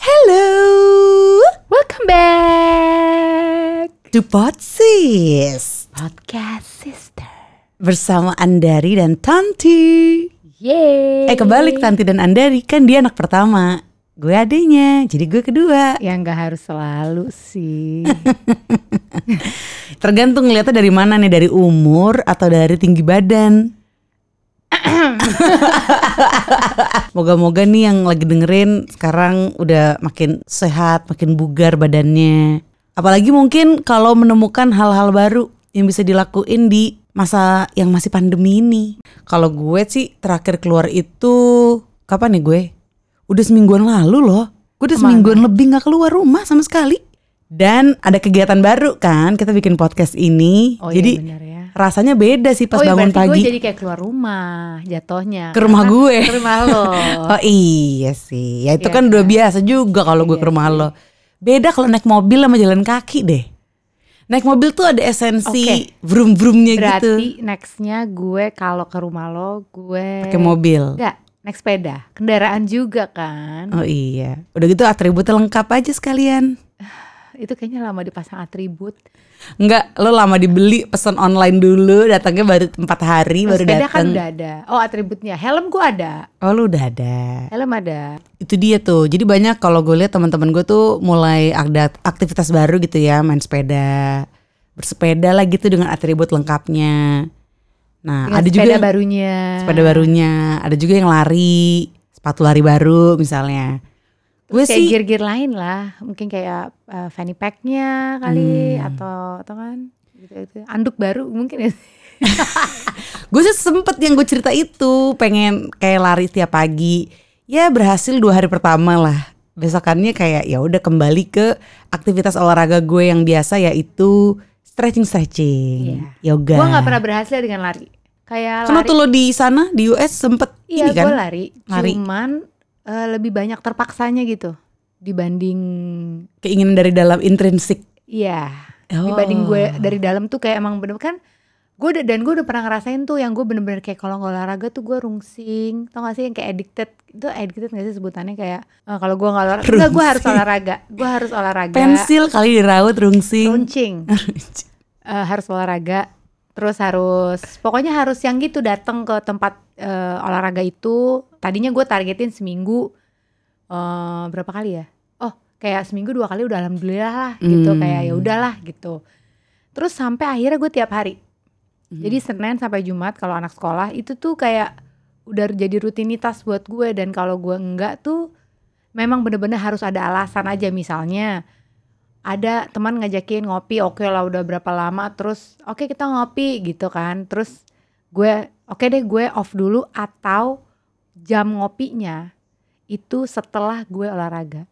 Hello. Welcome back. To Podsis. Podcast Sister. Bersama Andari dan Tanti. Yeay. Eh kebalik Tanti dan Andari. Kan dia anak pertama, gue adenya, jadi gue kedua. Ya nggak harus selalu sih. Tergantung ngeliatnya dari mana nih, dari umur atau dari tinggi badan. Moga-moga nih yang lagi dengerin sekarang udah makin sehat, makin bugar badannya. Apalagi mungkin kalau menemukan hal-hal baru yang bisa dilakuin di masa yang masih pandemi ini. Kalau gue sih terakhir keluar itu kapan nih gue? Udah semingguan lalu loh. Gue udah Ke mana? semingguan lebih nggak keluar rumah sama sekali. Dan ada kegiatan baru kan, kita bikin podcast ini. Oh Jadi iya benar ya rasanya beda sih pas Oh iya bangun pagi gue jadi kayak keluar rumah jatuhnya ke rumah Karena gue. Ke rumah lo Oh iya sih, ya itu Iya kan udah kan? biasa juga kalau gue Iya ke rumah sih. lo. Beda kalau naik mobil sama jalan kaki deh. Naik mobil tuh ada esensi Oke. vroom-vroomnya gitu. Berarti nextnya gue kalau ke rumah lo gue Pakai mobil. Enggak naik sepeda Kendaraan juga kan Oh iya, udah gitu atributnya lengkap aja sekalian. Itu kayaknya lama dipasang atribut Enggak, lo lama dibeli pesan online dulu, datangnya baru empat hari Kalau baru sepeda kan datang. udah ada Oh atributnya Helm gue ada Oh lo udah ada. Helm ada Itu dia tuh. Jadi banyak kalau gue lihat teman-teman gue tuh mulai ada aktivitas baru gitu ya, main sepeda, bersepeda lah gitu dengan atribut lengkapnya. Nah, Dengan ada juga sepeda barunya sepeda barunya, ada juga yang lari, sepatu lari baru misalnya. Gue sih gear-gear lain lah, mungkin kayak uh, fanny packnya kali Hmm. atau atau kan gitu gitu. Anduk baru mungkin ya. gue sih sempet yang gue cerita itu pengen kayak lari setiap pagi. Ya berhasil dua hari pertama lah. Besokannya kayak ya udah kembali ke aktivitas olahraga gue yang biasa yaitu stretching stretching, yoga. Gue nggak pernah berhasil dengan lari. Kayak Karena lari. tuh lo di sana di US sempet Iya, ini kan? gue lari. Lari. Cuman uh, lebih banyak terpaksanya gitu dibanding Keinginan dari dalam intrinsik. iya Oh. dibanding gue dari dalam tuh kayak emang bener kan gue udah dan gue udah pernah ngerasain tuh yang gue bener-bener kayak kalau nggak olahraga tuh gue rungsing tau gak sih yang kayak addicted itu addicted gak sih sebutannya kayak eh, kalau gue nggak olahraga enggak gue harus olahraga gue harus olahraga Pensil kali diraut rungsing. runcing Eh, harus olahraga terus harus pokoknya harus yang gitu datang ke tempat eh, olahraga itu. Tadinya gue targetin seminggu eh berapa kali ya? Oh kayak seminggu dua kali udah alhamdulillah lah gitu. Hmm. kayak ya udahlah gitu. Terus sampai akhirnya gue tiap hari. Hmm. jadi senin sampai jumat kalau anak sekolah itu tuh kayak udah jadi rutinitas buat gue dan kalau gue enggak tuh memang bener-bener harus ada alasan aja. Misalnya ada teman ngajakin ngopi oke lah udah berapa lama terus oke kita ngopi gitu kan terus gue oke deh gue off dulu atau jam ngopinya itu setelah gue olahraga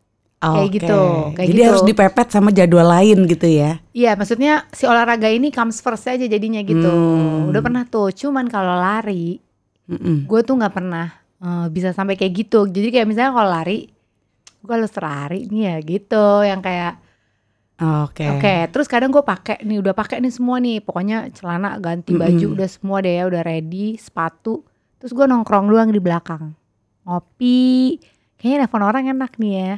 Kayak Oke. gitu, kayak Jadi gitu. harus dipepet sama jadwal lain gitu ya. iya maksudnya si olahraga ini comes first aja jadinya gitu Hmm. udah pernah tuh cuman kalau lari Mm-mm. gue tuh nggak pernah eh, bisa sampai kayak gitu jadi kayak misalnya kalau lari gue harus lari nih ya gitu yang kayak Oke. Oke, terus kadang gue pakai nih udah pakai nih semua nih, pokoknya celana ganti baju Mm-mm. udah semua deh ya, udah ready, sepatu. Terus gue nongkrong doang di belakang, ngopi. Kayaknya telepon orang enak nih ya.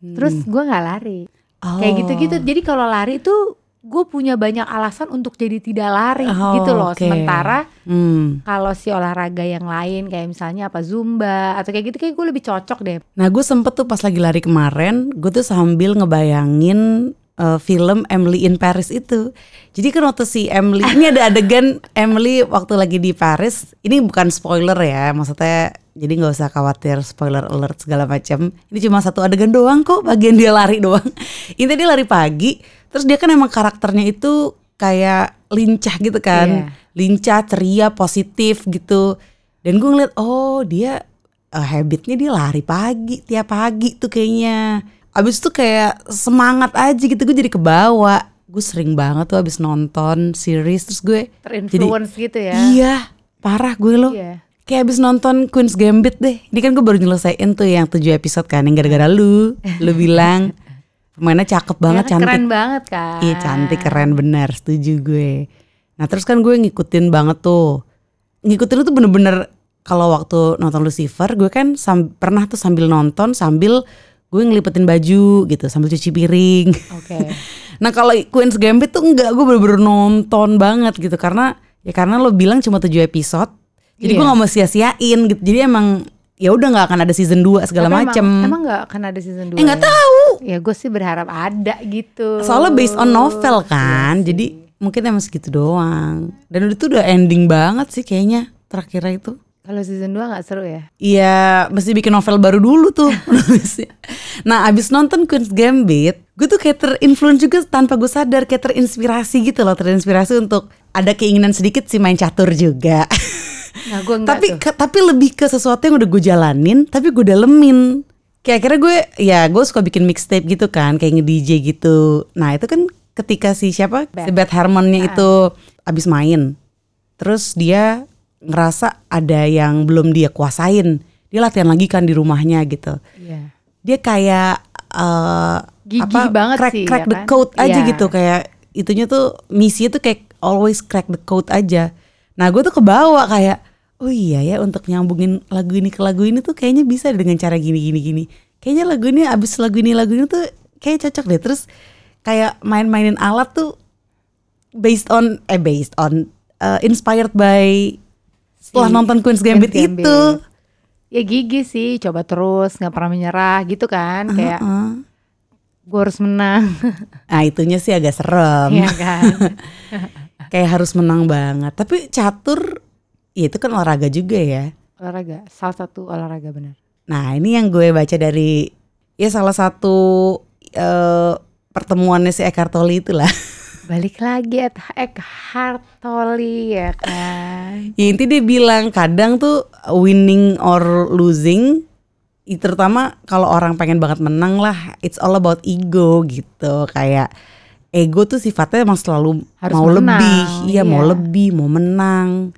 Terus gue nggak lari, kayak Oh. gitu-gitu. Jadi kalau lari tuh gue punya banyak alasan untuk jadi tidak lari Oh, gitu loh. oke. Sementara Hmm. kalau si olahraga yang lain kayak misalnya apa zumba atau kayak gitu kayak gue lebih cocok deh. Nah gue sempet tuh pas lagi lari kemarin, gue tuh sambil ngebayangin uh, film Emily in Paris itu. Jadi kan waktu si Emily, ini ada adegan Emily waktu lagi di Paris. Ini bukan spoiler ya, maksudnya jadi nggak usah khawatir spoiler alert segala macam. Ini cuma satu adegan doang kok, bagian dia lari doang. Ini dia lari pagi, terus dia kan emang karakternya itu kayak lincah gitu kan, Iya. lincah, ceria, positif gitu. Dan gue ngeliat, oh dia eh, habitnya dia lari pagi tiap pagi tuh kayaknya. Abis itu kayak semangat aja gitu gue jadi kebawa. Gue sering banget tuh abis nonton series terus gue Terinfluence gitu ya. iya parah gue loh. Iya. Kayak abis nonton Queen's Gambit deh. Ini kan gue baru nyelesain tuh yang tujuh episode kan yang gara-gara lu, lu bilang pemainnya cakep banget, Ya kan, cantik. Keren banget kan. Iya cantik keren benar setuju gue. Nah terus kan gue ngikutin banget tuh. Ngikutin itu bener-bener kalau waktu nonton Lucifer gue kan sam- pernah tuh sambil nonton sambil gue ngelipetin baju gitu sambil cuci piring. Oke. Nah kalau Queen's Gambit tuh enggak gue bener-bener nonton banget gitu karena ya karena lo bilang cuma 7 episode. Jadi gue Iya. gak mau sia-siain gitu. Jadi emang ya udah nggak akan ada season 2 segala emang- macem. Emang nggak akan ada season 2 eh nggak tahu. Ya gue sih berharap ada gitu. Soalnya based on novel kan. Iya sih. jadi mungkin emang segitu doang. Dan itu udah ending banget sih kayaknya terakhir itu. Kalau season 2 nggak seru ya? Iya, mesti bikin novel baru dulu tuh. Nah, abis nonton Queen's Gambit, gue tuh kayak terinfluence juga tanpa gue sadar, kayak terinspirasi gitu loh, terinspirasi untuk ada keinginan sedikit sih main catur juga. Nah gue tapi tuh. ke- tapi lebih ke sesuatu yang udah gue jalanin, tapi gue dalemin. Kayak akhirnya gue, ya gue suka bikin mixtape gitu kan, kayak nge-DJ gitu. Nah itu kan ketika si siapa, si Beth Harmonnya itu abis main, terus dia ngerasa ada yang belum dia kuasain. Dia latihan lagi kan di rumahnya gitu. Iya. Dia kayak eh Gigih banget crack, sih, crack ya the kan? code aja Iya. gitu kayak itunya tuh misinya tuh kayak always crack the code aja. Nah gue tuh kebawa kayak oh iya ya untuk nyambungin lagu ini ke lagu ini tuh kayaknya bisa dengan cara gini gini gini. Kayaknya lagu ini abis lagu ini lagu ini tuh kayak cocok deh. Terus kayak main-mainin alat tuh based on eh based on uh, inspired by setelah Si nonton Queen's Gambit, Queen's Gambit. itu. Ya gigi sih, coba terus, nggak pernah menyerah gitu kan. Kayak Heeh. gue harus menang, Nah itunya sih agak serem. ya kan. Kayak harus menang banget. Tapi catur ya itu kan olahraga juga ya. olahraga, salah satu olahraga benar. Nah ini yang gue baca dari ya salah satu eh, pertemuannya si Eckhart Tolle itulah. Balik lagi at Eckhart Tolle ya kan. ya inti dia bilang kadang tuh winning or losing terutama kalau orang pengen banget menang lah it's all about ego gitu kayak ego tuh sifatnya emang selalu Harus mau menang, lebih iya mau iya. lebih mau menang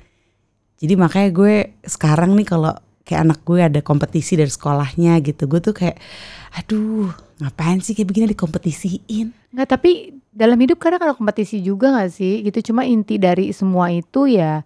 jadi makanya gue sekarang nih kalau kayak anak gue ada kompetisi dari sekolahnya gitu gue tuh kayak aduh ngapain sih kayak begini dikompetisiin Nggak, tapi dalam hidup kadang ada kompetisi juga nggak sih? Gitu cuma inti dari semua itu ya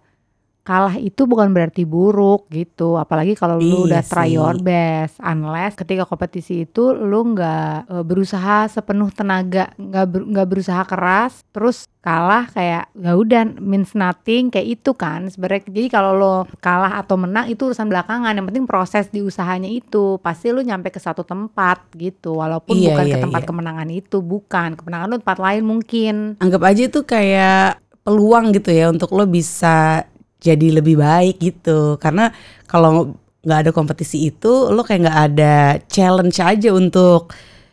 kalah itu bukan berarti buruk gitu. Apalagi kalau Iya lu udah try sih. your best. Unless ketika kompetisi itu lu nggak eh, berusaha sepenuh tenaga, nggak ber- nggak berusaha keras, terus kalah kayak ya udah means nothing kayak itu kan sebenarnya. Jadi kalau lo kalah atau menang itu urusan belakangan. Yang penting proses di usahanya itu pasti lu nyampe ke satu tempat gitu. Walaupun Iya, bukan iya, ke tempat iya. kemenangan itu, bukan kemenangan lu tempat lain mungkin. anggap aja itu kayak peluang gitu ya untuk lo bisa jadi lebih baik gitu. Karena kalau nggak ada kompetisi itu lo kayak nggak ada challenge aja untuk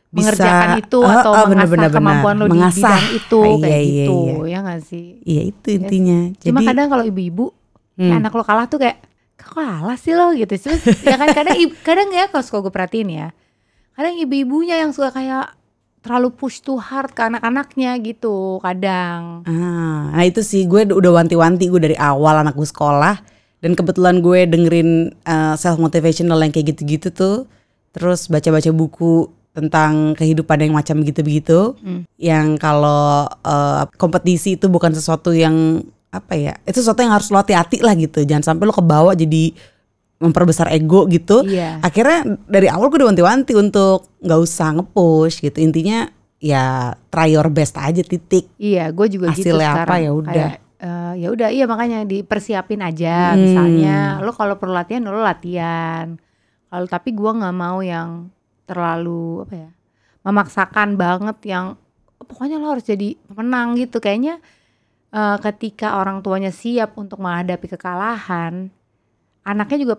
bisa mengerjakan itu Ah, atau ah, mengasah bener-bener, kemampuan lo mengasah. di bidang itu Ah, kayak iya, iya, gitu iya. ya nggak sih? Iya itu intinya. cuma jadi kadang kalau ibu-ibu Hmm. kayak anak lo kalah tuh kayak kalah sih lo? gitu. Terus ya kan kadang kadang ya kalau suka gue perhatiin ya kadang ibu-ibunya yang suka kayak terlalu push too hard ke anak-anaknya gitu kadang Ah, nah itu sih gue udah wanti-wanti gue dari awal anak gue sekolah dan kebetulan gue dengerin self motivational yang kayak gitu-gitu tuh, terus baca-baca buku tentang kehidupan yang macam gitu-begitu, Hmm. yang kalau eh, kompetisi itu bukan sesuatu yang apa ya, itu sesuatu yang harus lo hati-hati lah gitu, jangan sampai lo kebawa jadi memperbesar ego gitu. iya Akhirnya dari awal gue udah wanti-wanti untuk nggak usah nge-push gitu, intinya ya try your best aja titik. Iya, gue juga gitu Hasilnya apa, sekarang. ya udah. Eh, ya udah, iya makanya dipersiapin aja. Hmm. Misalnya, lo kalau perlu latihan, lo latihan. Kalau tapi gue nggak mau yang terlalu apa ya, memaksakan banget yang "Oh, pokoknya lo harus jadi pemenang gitu. Kayaknya eh, ketika orang tuanya siap untuk menghadapi kekalahan, anaknya juga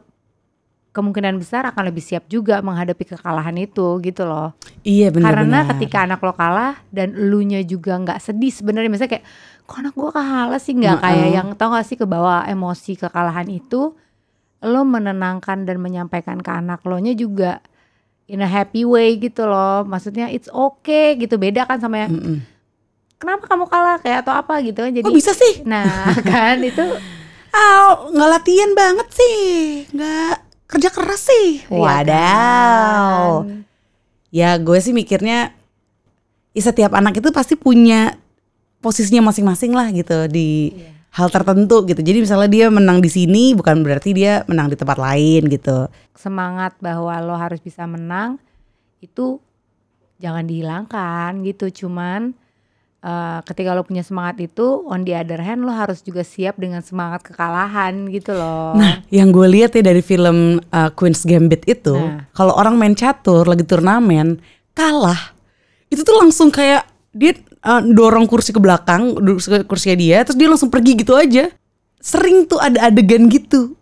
kemungkinan besar akan lebih siap juga menghadapi kekalahan itu gitu loh. Iya benar-benar. Karena ketika anak lo kalah dan elunya juga nggak sedih sebenarnya misalnya kayak kok anak gua kalah sih nggak kayak yang tau gak sih ke bawah emosi kekalahan itu lo menenangkan dan menyampaikan ke anak lo nya juga in a happy way gitu loh maksudnya it's okay gitu beda kan sama yang Mm-mm. kenapa kamu kalah kayak atau apa gitu kan jadi Kok bisa sih? nah kan itu Ah, nggak latihan banget sih, nggak kerja keras sih. ya Wadaw. kan. Ya gue sih mikirnya, ya setiap anak itu pasti punya posisinya masing-masing lah gitu di Iya. hal tertentu gitu. Jadi misalnya dia menang di sini bukan berarti dia menang di tempat lain gitu. Semangat bahwa lo harus bisa menang itu jangan dihilangkan gitu. Cuman uh, ketika lo punya semangat itu, on the other hand lo harus juga siap dengan semangat kekalahan gitu loh. Nah, yang gue lihat ya dari film uh, Queen's Gambit itu, Nah. kalau orang main catur lagi turnamen kalah, itu tuh langsung kayak dia uh, dorong kursi ke belakang, kursinya dia, terus dia langsung pergi gitu aja. Sering tuh ada adegan gitu.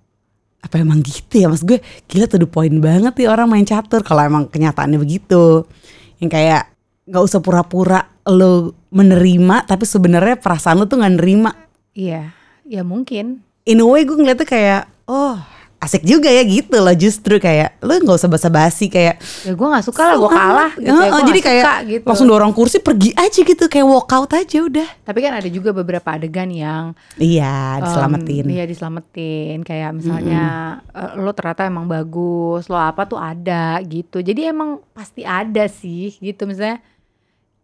Apa emang gitu ya mas gue? Gila tuh the point banget ya orang main catur kalau emang kenyataannya begitu. Yang kayak nggak usah pura-pura lo menerima, tapi sebenarnya perasaan lo tuh nggak nerima Iya, ya mungkin. in a way gue ngeliatnya kayak oh asik juga ya gitu loh justru kayak lo nggak usah basa-basi kayak Ya gue nggak suka lah gue "Oh, kalah amat." gitu ya. Heeh, Gua jadi kayak suka gitu. langsung dorong kursi pergi aja gitu kayak walkout aja udah Tapi kan ada juga beberapa adegan yang iya diselamatin Iya diselamatin kayak misalnya eh, lo ternyata emang bagus, lo apa tuh ada gitu. Jadi emang pasti ada sih gitu misalnya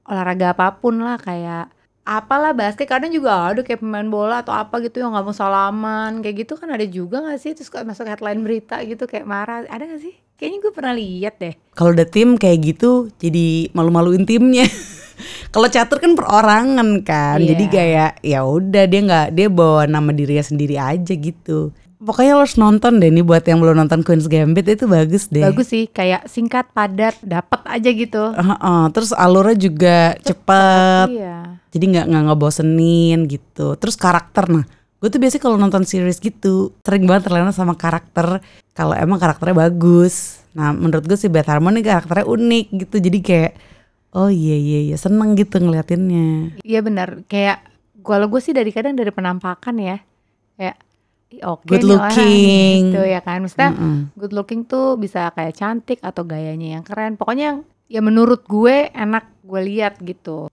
olahraga apa pun lah kayak apalah basket kadang juga ada kayak pemain bola atau apa gitu yang nggak mau salaman kayak gitu kan ada juga nggak sih? Terus masuk headline berita gitu kayak marah ada nggak sih? Kayaknya gue pernah lihat deh. Kalau udah tim kayak gitu jadi malu-maluin timnya. Kalau catur kan perorangan kan Iya. jadi kayak ya udah dia nggak dia bawa nama dirinya sendiri aja gitu pokoknya lo harus nonton deh nih buat yang belum nonton Queen's Gambit itu bagus deh. Bagus sih kayak singkat padat dapat aja gitu. Heeh, terus alurnya juga cepet iya. Jadi nggak nggak ngebosenin gitu. Terus karakter nah gue tuh biasanya kalau nonton series gitu sering banget terlena sama karakter. Kalau emang karakternya bagus. Nah menurut gue si Beth Harmon karakternya unik gitu. Jadi kayak oh iya iya iya seneng gitu ngeliatinnya. Iya benar, kayak kalau gue sih dari kadang dari penampakan ya, kayak oke okay good looking orang, gitu ya kan? Maksudnya mm -mm. good looking tuh bisa kayak cantik atau gayanya yang keren. Pokoknya yang ya menurut gue enak gue lihat gitu.